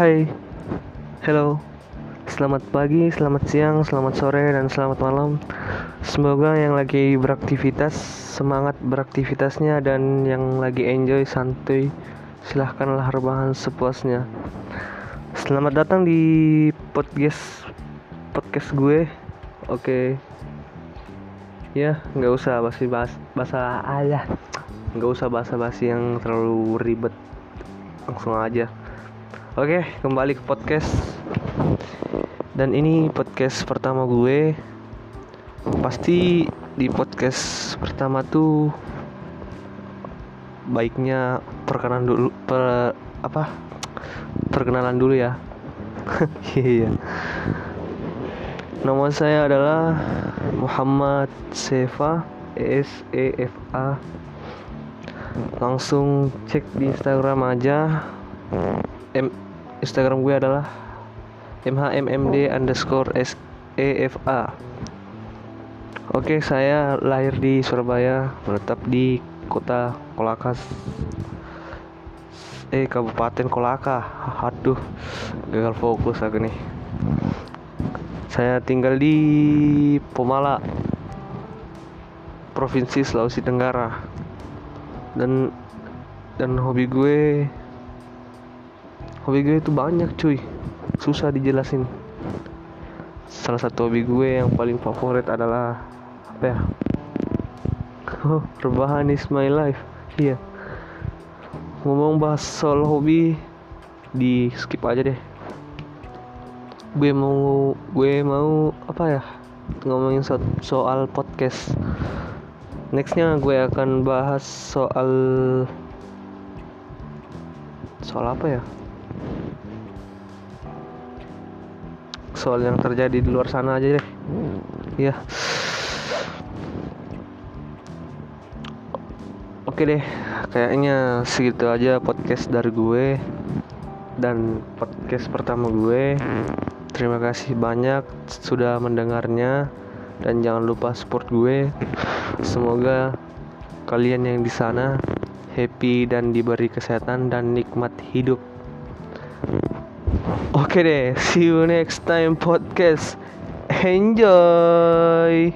Hai, hello, selamat pagi, selamat siang, selamat sore, dan selamat malam. Semoga yang lagi beraktivitas semangat beraktivitasnya dan yang lagi enjoy santuy silahkanlah rebahan sepuasnya. Selamat datang di podcast podcast gue. Oke, ya nggak usah basi bahas bahasa ayah, nggak usah bahasa basi yang terlalu ribet, langsung aja. Oke, kembali ke podcast. Dan ini podcast pertama gue. Pasti di podcast pertama tuh baiknya perkenalan dulu per apa? Perkenalan dulu ya. Iya. Nama saya adalah Muhammad Sefa S E F A. Langsung cek di Instagram aja M Instagram gue adalah mhmmd underscore sefa Oke saya lahir di Surabaya menetap di kota Kolakas. Eh Kabupaten Kolaka. Aduh gagal fokus aku nih. Saya tinggal di Pomala Provinsi Sulawesi Tenggara. Dan dan hobi gue hobi gue itu banyak cuy. Susah dijelasin. Salah satu hobi gue yang paling favorit adalah apa ya? Oh rebahan is my life. Iya. Ngomong bahas soal hobi di skip aja deh. Gue mau gue mau apa ya? Ngomongin so soal podcast. Nextnya gue akan bahas soal soal apa ya soal yang terjadi di luar sana aja deh. Iya. Oke deh kayaknya segitu aja podcast dari gue dan podcast pertama gue. Terima kasih banyak sudah mendengarnya dan jangan lupa support gue. Semoga kalian yang di sana happy dan diberi kesehatan dan nikmat hidup Oke deh, see you next time podcast. Enjoy.